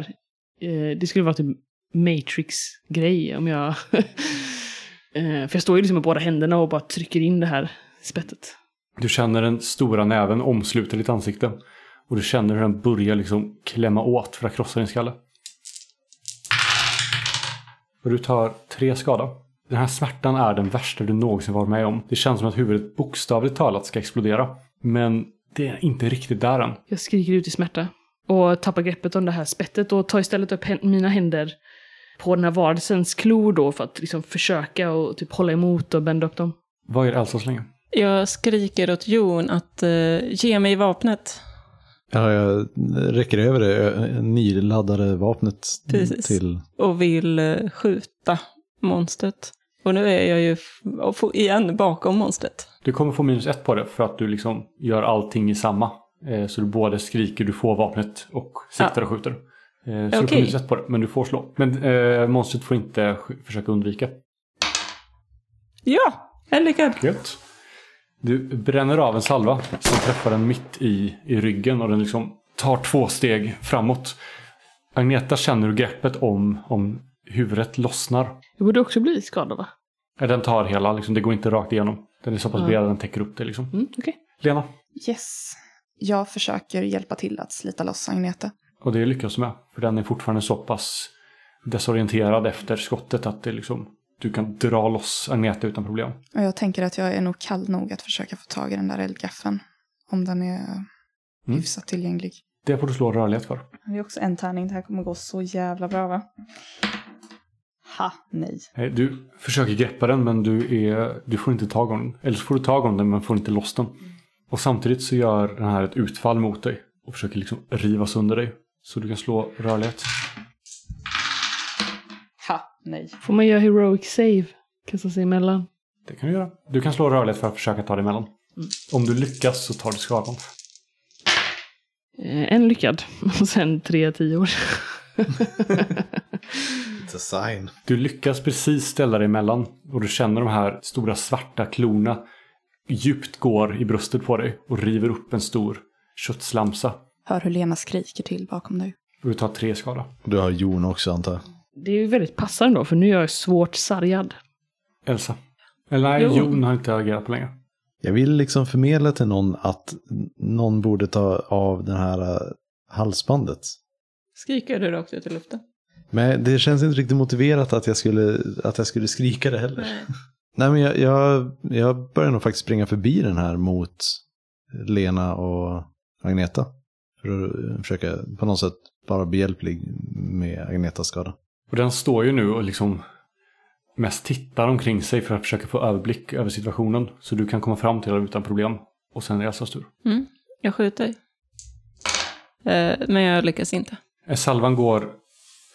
eh, det skulle vara typ Matrix-grej om jag... eh, för jag står ju liksom med båda händerna och bara trycker in det här spettet. Du känner den stora näven omsluta ditt ansikte. Och du känner hur den börjar liksom klämma åt för att krossa din skalle. Och du tar tre skada. Den här smärtan är den värsta du någonsin varit med om. Det känns som att huvudet bokstavligt talat ska explodera. Men det är inte riktigt där än. Jag skriker ut i smärta. Och tappar greppet om det här spettet och tar istället upp mina händer på den här varelsens klor då för att liksom försöka och typ hålla emot och bända upp dem. Vad gör Elsa så länge? Jag skriker åt Jon att eh, ge mig vapnet. Ja, jag räcker över det nyladdade vapnet Precis. till... och vill eh, skjuta monstret. Och nu är jag ju igen bakom monstret. Du kommer få minus ett på det för att du liksom gör allting i samma. Eh, Så du både skriker, du får vapnet och siktar och skjuter. Eh, Så du får minus ett på det, men du får slå. Men eh, monstret får inte försöka undvika. Ja, jag är lyckad. Gött. Du bränner av en salva som träffar den mitt i, i ryggen och den liksom tar två steg framåt. Agneta känner hur greppet om, om huvudet lossnar. Jag borde också bli skadad va? Ja, Den tar hela, liksom, det går inte rakt igenom. Den är så pass bred att den täcker upp det. Liksom. Mm, okej. Lena, Yes. Jag försöker hjälpa till att slita loss Agneta. och det lyckas du med. För den är fortfarande så pass desorienterad efter skottet att det liksom, du kan dra loss Agneta utan problem. Och jag tänker att jag är nog kall nog att försöka få tag i den där eldgaffeln. Om den är hyfsat tillgänglig. Det får du slå rörlighet för. Det är också en tärning. Det här kommer gå så jävla bra va? Ha, nej. Nej, Du försöker greppa den men du, är, du får inte tag om den. Eller så får du tag om den men får inte loss den. Och samtidigt så gör den här ett utfall mot dig. Och försöker liksom riva sönder dig. Så du kan slå rörlighet. Nej. Får man göra heroic save? Kasta sig emellan? Det kan du göra. Du kan slå rörlighet för att försöka ta dig emellan. Om du lyckas så tar du skadan. Eh, en lyckad. Och sen tre a sign. Du lyckas precis ställa dig emellan och du känner de här stora svarta klorna djupt går i bröstet på dig och river upp en stor köttslamsa. Hör hur Lena skriker till bakom dig. Och du tar tre skada. Du har Jon också antar jag. Det är ju väldigt passande då, för nu är jag svårt sargad. Elsa. Eller nej, Jo. Jon har inte agerat på länge. Jag vill liksom förmedla till någon att någon borde ta av det här äh, halsbandet. Skriker du rakt ut i luften? Men det känns inte riktigt motiverat att jag skulle, att jag skulle skrika det heller. Nej men jag, jag, jag börjar nog faktiskt springa förbi den här mot Lena och Agneta. För att försöka på något sätt vara behjälplig med Agnetas skada. Och den står ju nu och liksom mest tittar omkring sig för att försöka få överblick över situationen. Så du kan komma fram till det utan problem. Och sen är det Elsas tur. Mm, jag skjuter. Eh, men jag lyckas inte. Eh, Salvan går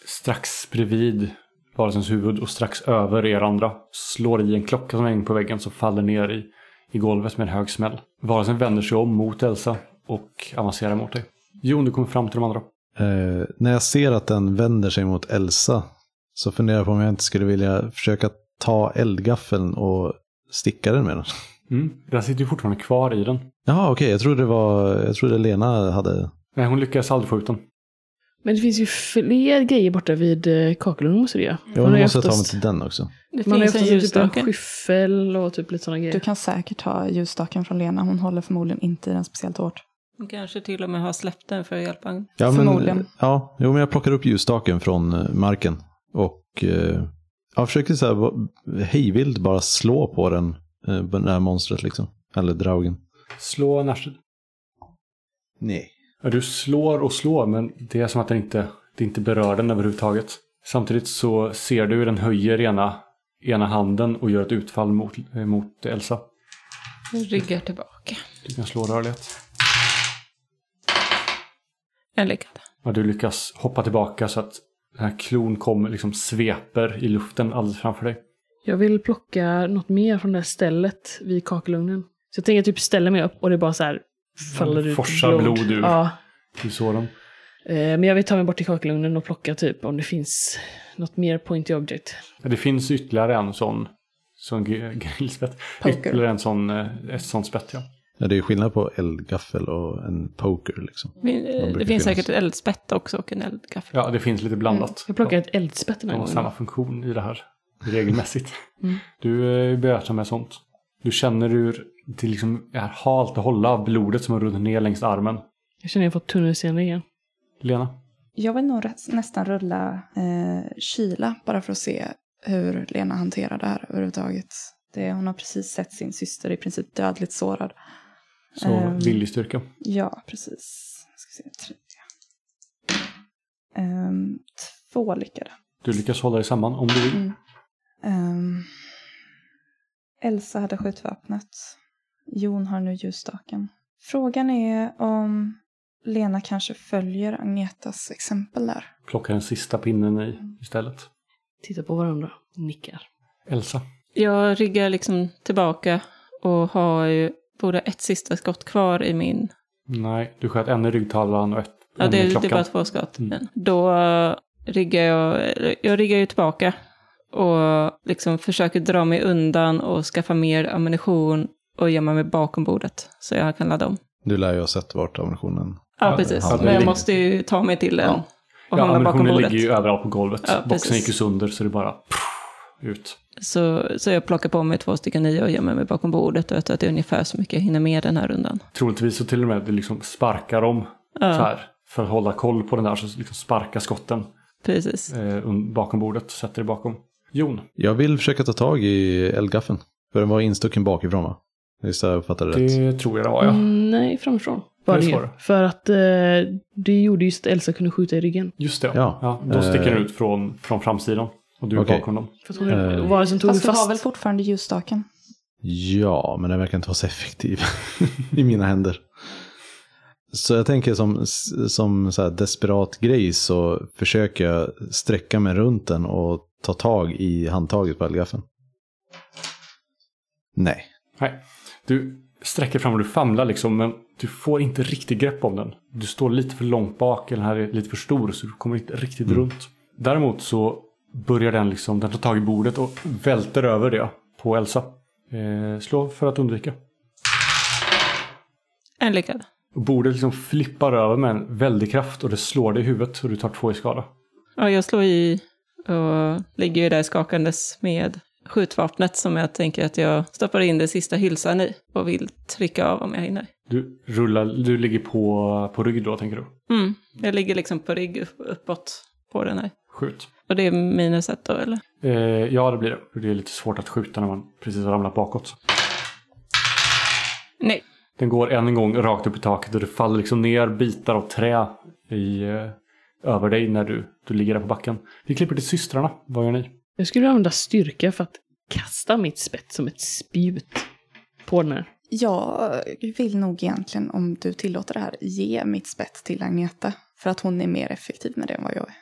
strax bredvid varelsens huvud och strax över er andra. Slår i en klocka som hänger på väggen som faller ner i, i golvet med en hög smäll. Varelsen vänder sig om mot Elsa och avancerar mot dig. Jon, du kommer fram till de andra. Eh, när jag ser att den vänder sig mot Elsa så funderar jag på om jag inte skulle vilja försöka ta eldgaffeln och sticka den med den. Mm. Den sitter ju fortfarande kvar i den. Jaha, okej, jag trodde det var, jag trodde Lena hade... Nej, hon lyckas aldrig få ut den. Men det finns ju fler grejer borta vid eh, kakelugnen måste det göra. Ja, Man måste jag ta mig oftast- till den också. Det Man har ju finns en oftast typ en skyffel och typ lite sådana grejer. Du kan säkert ta ljusstaken från Lena. Hon håller förmodligen inte i den speciellt hårt. Kanske till och med har släppt den för att hjälpa honom. Ja, Förmodligen. Men, ja, jo, men jag plockar upp ljusstaken från eh, marken. Och eh, jag försöker så här, hejvilt bara slå på den, eh, det här monstret liksom. Eller draugen. Slå Nashid. Nej. Ja, du slår och slår men det är som att den inte, det inte berör den överhuvudtaget. Samtidigt så ser du hur den höjer ena, ena handen och gör ett utfall mot, eh, mot Elsa. Jag ryggar tillbaka. Du kan slå rörlighet. Jag lyckades. Ja, du lyckas hoppa tillbaka så att den här klon kommer, liksom sveper i luften alldeles framför dig. Jag vill plocka något mer från det här stället vid kakelugnen. Så jag tänker typ ställa mig upp och det bara så här faller ut forsar blod ur. Ja. Du såg den. Eh, Men jag vill ta mig bort till kakelugnen och plocka typ om det finns något mer pointy object. Ja, Det finns ytterligare en sån, sån gr- grillspett. Poker. Ytterligare en sån, eh, ett sånt spett ja. Ja, det är skillnad på eldgaffel och en poker liksom. De Det finns finnas. säkert ett eldspett också och en eldgaffel. Ja, det finns lite blandat. Jag plockar ett eldspett den De här gången. samma funktion i det här regelmässigt. Mm. Du är behjärtad med sånt. Du känner hur det liksom är halt att hålla av blodet som har runnit ner längs armen. Jag känner att jag fått tunnelseende igen. Lena? Jag vill nog nästan rulla eh, kyla bara för att se hur Lena hanterar det här överhuvudtaget. Det, hon har precis sett sin syster i princip dödligt sårad. Så Ehm. viljestyrka. Ja, precis. Ska se, tre. Ehm, två lyckade. Du lyckas hålla dig samman om du vill. Mm. Ehm, Elsa hade skjutvapnet. Jon har nu ljusstaken. Frågan är om Lena kanske följer Agnetas exempel där. Plocka den sista pinnen i istället. Tittar på varandra. Nickar. Elsa. Jag ryggar liksom tillbaka och har ju både ett sista skott kvar i min... Nej, du sköt en i ryggtavlan och ett Ja, det, i är- det är bara två skott. Mm. Då ryggar jag... Jag ryggar ju tillbaka och liksom försöker dra mig undan och skaffa mer ammunition och gömma mig bakom bordet så jag kan ladda om. Du lär ju ha sett vart ammunitionen... Ja, Ja, precis. ja, Men jag måste ju ta mig till den Ja. och Ja, hamna bakom ammunitionen bordet. ligger ju överallt på golvet. Ja, Boxen gick ju sönder så det bara pff, ut. Så, så jag plockar på mig två stycken nya och gömmer mig bakom bordet och jag tror att det är ungefär så mycket jag hinner med den här rundan. Troligtvis så till och med du liksom sparkar dem Ja, så här. För att hålla koll på den där så liksom sparka skotten precis. eh, bakom bordet. Sätter dig bakom. Jon, Jag vill försöka ta tag i eldgaffeln. För den var instucken bakifrån va? Visst har jag uppfattat det rätt? det tror jag det var ja. Mm, nej, framifrån. Var Det det. För att eh, det gjorde just att Elsa kunde skjuta i ryggen. Just det. Ja. Ja. då sticker Eh. den ut från, från framsidan. Och du är Okej. bakom dem. För att hon Eh. var det som tog Fast du fast. har väl fortfarande ljusstaken? Ja, men den verkar inte vara så effektiv i mina händer. Så jag tänker som, som så här desperat grej så försöker jag sträcka mig runt den och ta tag i handtaget på eldgaffeln. Nej. Nej. Du sträcker fram och du famlar liksom men du får inte riktigt grepp om den. Du står lite för långt bak, eller den här är lite för stor så du kommer inte riktigt Mm. runt. Däremot så börjar den liksom, den tar tag i bordet och välter över det på Elsa. Eh, slå för att undvika. En lyckad. Bordet liksom flippar över med en väldig kraft och det slår dig i huvudet och du tar två i skada. Ja, jag slår i och ligger ju där skakandes med skjutvapnet som jag tänker att jag stoppar in det sista hylsan i och vill trycka av om jag hinner. Du rullar, du ligger på, på rygg då tänker du? Mm, jag ligger liksom på rygg upp, uppåt på den här. Skjut. Och det är minus ett då, eller? Eh, ja, det blir det. Det är lite svårt att skjuta när man precis har ramlat bakåt. Nej. Den går än en gång rakt upp i taket och det faller liksom ner bitar av trä i, eh, över dig när du, du ligger där på backen. Vi klipper till systrarna. Vad gör ni? Jag skulle använda styrka för att kasta mitt spett som ett spjut på den här. Jag vill nog egentligen, om du tillåter det här, ge mitt spett till Agneta. För att hon är mer effektiv med det än vad jag är.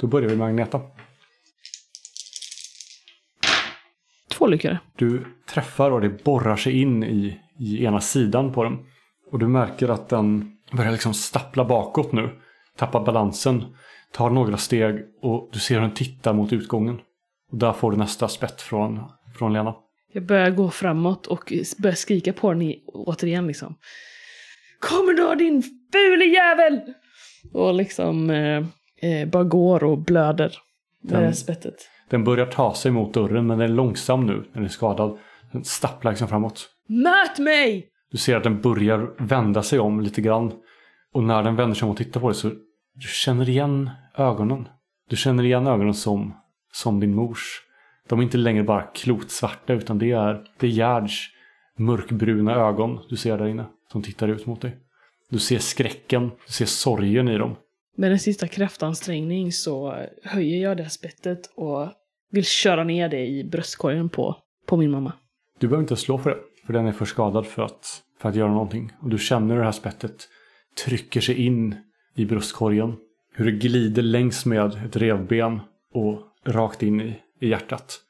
Då börjar vi med Agneta. Två lyckade. Du träffar och det borrar sig in i, i ena sidan på den. Och du märker att den börjar liksom stappla bakåt nu. Tappar balansen. Tar några steg och du ser hur den tittar mot utgången. Och där får du nästa spett från, från Lena. Jag börjar gå framåt och börjar skrika på den i, återigen liksom. Kommer då din fule jävel! Och liksom eh, eh, bara går och blöder med Den- spettet. Den börjar ta sig mot dörren men den är långsam nu. Den är skadad. Den stapplar liksom framåt. Möt mig! Du ser att den börjar vända sig om lite grann. Och när den vänder sig om och tittar på dig så du känner igen ögonen. Du känner igen ögonen som, som din mors. De är inte längre bara klotsvarta utan det är, det är Gerds mörkbruna ögon du ser där inne. Som tittar ut mot dig. Du ser skräcken, du ser sorgen i dem. Med en sista kraftansträngning så höjer jag det här spettet och vill köra ner det i bröstkorgen på, på min mamma. Du behöver inte slå för det. För den är för skadad för att, för att göra någonting. Och du känner hur det här spettet trycker sig in i bröstkorgen. Hur det glider längs med ett revben och rakt in i, i hjärtat.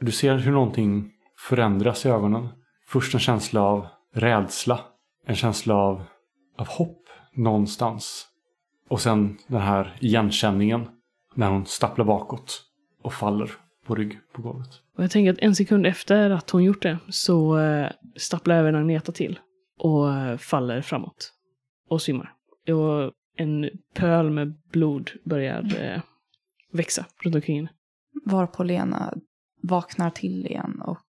Du ser hur någonting förändras i ögonen. Först en känsla av rädsla. En känsla av, av hopp någonstans. Och sen den här igenkänningen när hon stapplar bakåt och faller på rygg på golvet. Och jag tänker att en sekund efter att hon gjort det så eh, stapplar även Agneta till och eh, faller framåt och svimmar. Och en pöl med blod börjar eh, växa runt omkring henne. Varpå Lena vaknar till igen och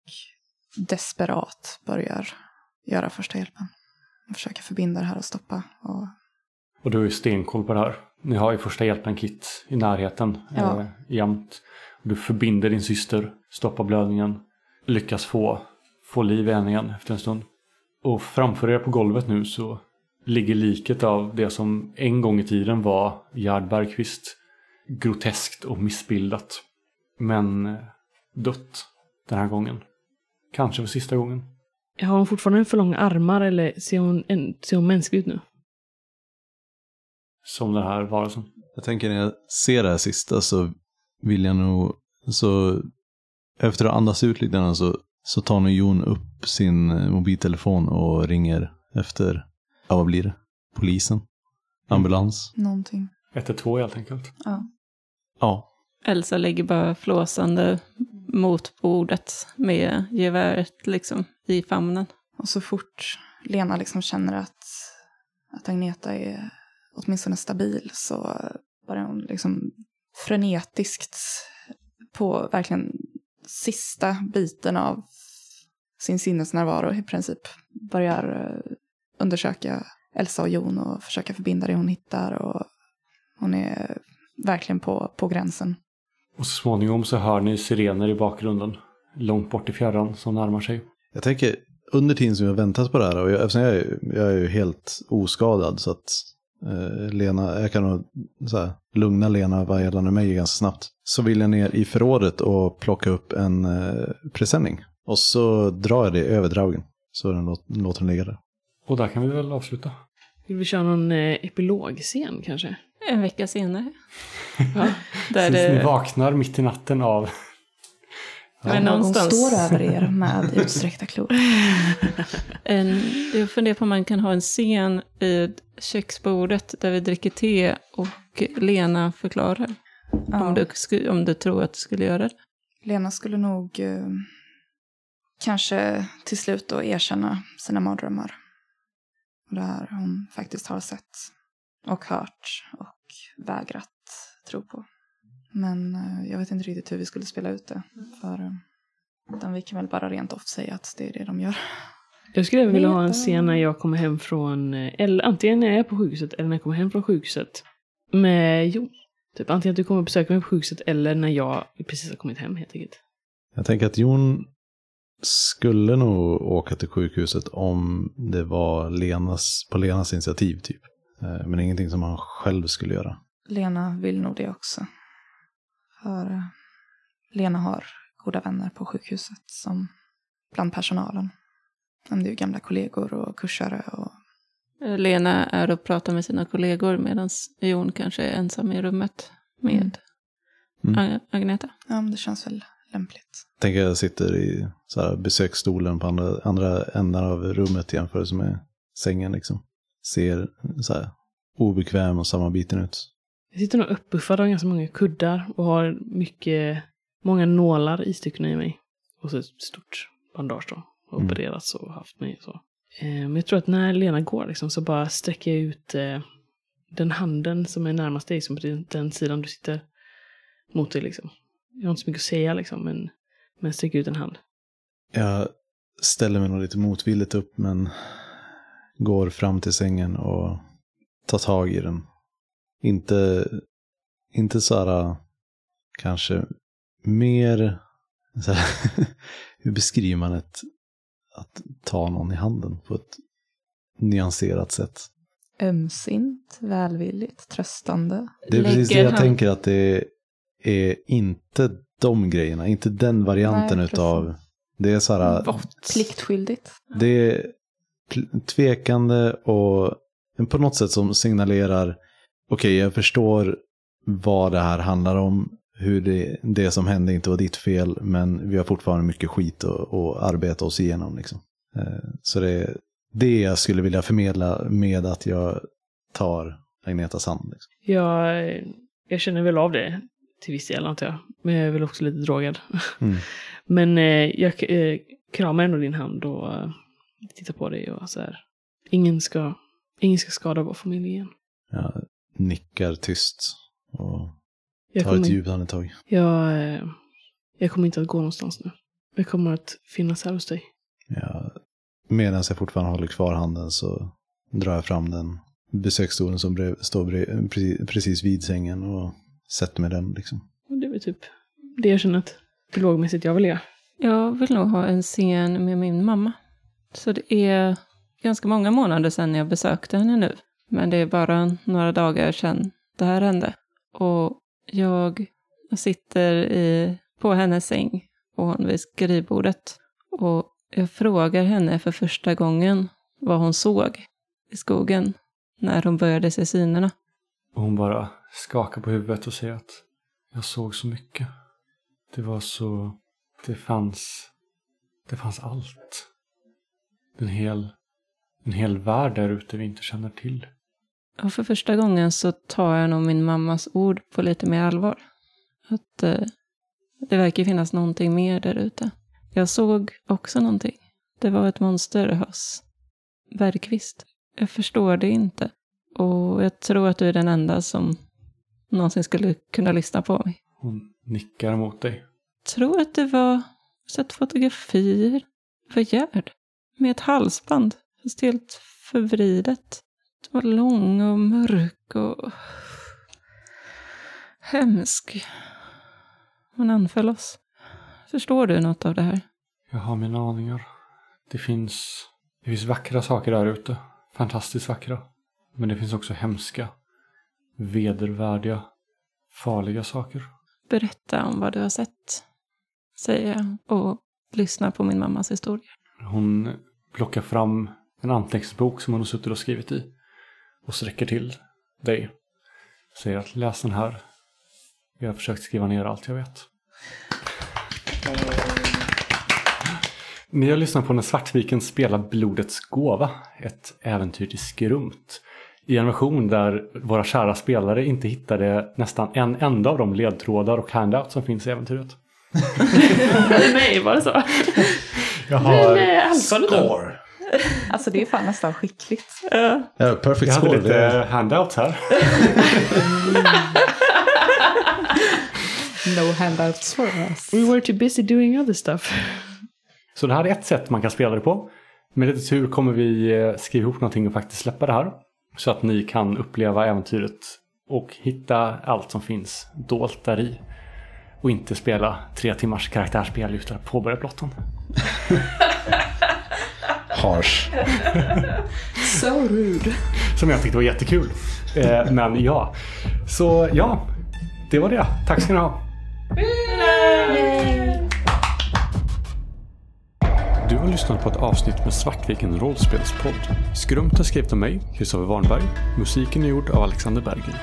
desperat börjar göra första hjälpen. Och försöker förbinda det här och stoppa. Och Och du har ju stenkoll på det här. Ni har ju första hjälpen-kit i närheten Ja. eh, jämt. Du förbinder din syster, stoppar blödningen, lyckas få, få liv i henne igen efter en stund. Och framför er på golvet nu så ligger liket av det som en gång i tiden var Gerd Bergqvist. Groteskt och missbildat. Men eh, dött den här gången. Kanske för sista gången. Har hon fortfarande för långa armar eller ser hon, en, ser hon mänsklig ut nu? Som den här varelsen. Jag tänker när jag ser det här sista så vill jag nog, så efter att andas ut lite grann så, så tar nog Jon upp sin eh, mobiltelefon och ringer efter, ja vad blir det? Polisen? Ambulans? någonting. 112 helt enkelt. Ja. Ja. Elsa ligger bara flåsande mot bordet med geväret liksom i famnen. Och så fort Lena liksom känner att, att Agneta är åtminstone stabil så börjar hon liksom frenetiskt på verkligen sista biten av sin sinnesnärvaro i princip börjar eh, undersöka Elsa och Jon och försöka förbinda det hon hittar och hon är verkligen på, på gränsen. Och så småningom så hör ni sirener i bakgrunden. Långt bort i fjärran som närmar sig. Jag tänker, under tiden som jag väntat på det här, och jag, eftersom jag, är, jag är ju helt oskadad så att eh, Lena, jag kan nog så här, lugna Lena vad gällande mig ganska snabbt. Så vill jag ner i förrådet och plocka upp en eh, presenning. Och så drar jag det över draugen. Så den låt, låter den ligga där. Och där kan vi väl avsluta. Vill vi köra någon eh, epilogscen kanske? En vecka senare. Ja. Där Tills ni det, vaknar mitt i natten av... Men Någon någonstans- står över er med utsträckta klor. en, jag funderar på om man kan ha en scen vid köksbordet där vi dricker te och Lena förklarar. Ja. Om, du, sku- om du tror att du skulle göra det. Lena skulle nog eh, kanske till slut då erkänna sina mardrömmar. Och det här hon faktiskt har sett och hört och vägrat tro på. Men eh, jag vet inte riktigt hur vi skulle spela ut det. För eh, utan vi kan väl bara rent off säga att det är det de gör. Jag skulle vilja ha en scen när jag kommer hem från, eh, eller antingen när jag är på sjukhuset eller när jag kommer hem från sjukhuset. Med Jon. Typ antingen att du kommer och besöker mig på sjukhuset eller när jag precis har kommit hem helt enkelt. Jag tänker att Jon skulle nog åka till sjukhuset om det var Lenas, på Lenas initiativ typ. Men ingenting som han själv skulle göra. Lena vill nog det också. För eh, Lena har goda vänner på sjukhuset som bland personalen. Men det är ju gamla kollegor och kursare och Eh, Lena är och pratar med sina kollegor medan Jon kanske är ensam i rummet med Mm. Ag- Agneta. ja, men det känns väl lämpligt. Tänker jag sitter i så här besöksstolen på andra, andra ändar av rummet i jämförelse med sängen liksom. Ser så här obekväm och sammanbiten ut. Jag sitter nog uppbuffad av ganska många kuddar och har mycket, många nålar istyckna i mig. Och så ett stort bandage då. Och Mm. opererats och haft mig så. Eh, Men jag tror att när Lena går liksom, så bara sträcker jag ut eh, den handen som är närmast dig, som på den, sidan du sitter mot dig liksom. Jag har inte så mycket att säga liksom, men, men sträcker ut en hand. Jag ställer mig nog lite motvilligt upp men går fram till sängen och tar tag i den. Inte, inte så här kanske mer, så här, hur beskriver man ett, att ta någon i handen på ett nyanserat sätt? Ömsint, välvilligt, tröstande. Det är precis det jag han- tänker att det är inte de grejerna, inte den varianten Nej, utav, det är så här, Pliktskyldigt. Det är tvekande och på något sätt som signalerar okej, jag förstår vad det här handlar om, hur det, det som hände inte var ditt fel, men vi har fortfarande mycket skit att, att arbeta oss igenom. Liksom. Eh, Så det är det jag skulle vilja förmedla med att jag tar Agnetas hand. Liksom. Jag, jag känner väl av det till viss del antar jag. Men jag är väl också lite drogad. Mm. Men eh, jag eh, kramar ändå din hand och eh, tittar på dig och så här. Ingen ska, ingen ska skada vår familj igen. Jag nickar tyst och Jag tar kommer, ett djupt andetag. jag, eh, jag kommer inte att gå någonstans nu. Jag kommer att finnas här hos dig. Ja, medan jag fortfarande håller kvar handen så drar jag fram den besöksstolen som brev, står brev, precis, precis vid sängen och sätter mig den. Liksom. Och det är väl typ det jag känner att lågmässigt jag vill göra. Jag vill nog ha en scen med min mamma. Så det är ganska många månader sedan jag besökte henne nu. Men det är bara några dagar sedan det här hände. Och jag sitter i, på hennes säng och hon vid skrivbordet. Och jag frågar henne för första gången vad hon såg i skogen när hon började se synerna. Och hon bara skakar på huvudet och säger att jag såg så mycket. Det var så... Det fanns... Det fanns allt. En hel... En hel värld där ute vi inte känner till. Och för första gången så tar jag nog min mammas ord på lite mer allvar. Att eh, det verkar finnas någonting mer där ute. Jag såg också någonting. Det var ett monster hos Bergqvist. Jag förstår det inte. Och jag tror att du är den enda som någonsin skulle kunna lyssna på mig. Hon nickar mot dig. tror att det var sett fotografier för Gerd. Med ett halsband, fast helt förvridet. Det var lång och mörk och hemsk. Hon anföll oss. Förstår du något av det här? Jag har mina aningar. Det finns... Det finns vackra saker där ute. Fantastiskt vackra. Men det finns också hemska, vedervärdiga, farliga saker. Berätta om vad du har sett, säger jag och lyssnar på min mammas historia. Hon plockar fram en anteckningsbok som hon har suttit och skrivit i. Och sträcker till dig. Säger att läs den här. Jag har försökt skriva ner allt jag vet. Ni har lyssnat på när Svartviken spelar Blodets gåva. Ett äventyr till skrumt. I en version där våra kära spelare inte hittade nästan en enda av de ledtrådar och handouts som finns i äventyret. Nej, var det så? Jag Men har, eh, alfaret då? Score! Alltså det är fan nästan skickligt. Ja. Ja, perfect jag hade score. lite handouts här. No handouts for us. We were too busy doing other stuff. Så det här är ett sätt man kan spela det på. Med lite tur kommer vi eh, skriva ihop någonting och faktiskt släppa det här. Så att ni kan uppleva äventyret och hitta allt som finns dolt där i. Och inte spela tre timmars karaktärsspel just att påbörja plotten. Harsh. So rude. Som jag tyckte var jättekul. Eh, men ja, så ja, det var det. Tack ska ni ha. Du har lyssnat på ett avsnitt med Svartviken rollspelspodd. Skrumt är skrivet av mig, Kristoffer Warnberg. Musiken är gjord av Alexander Bergen.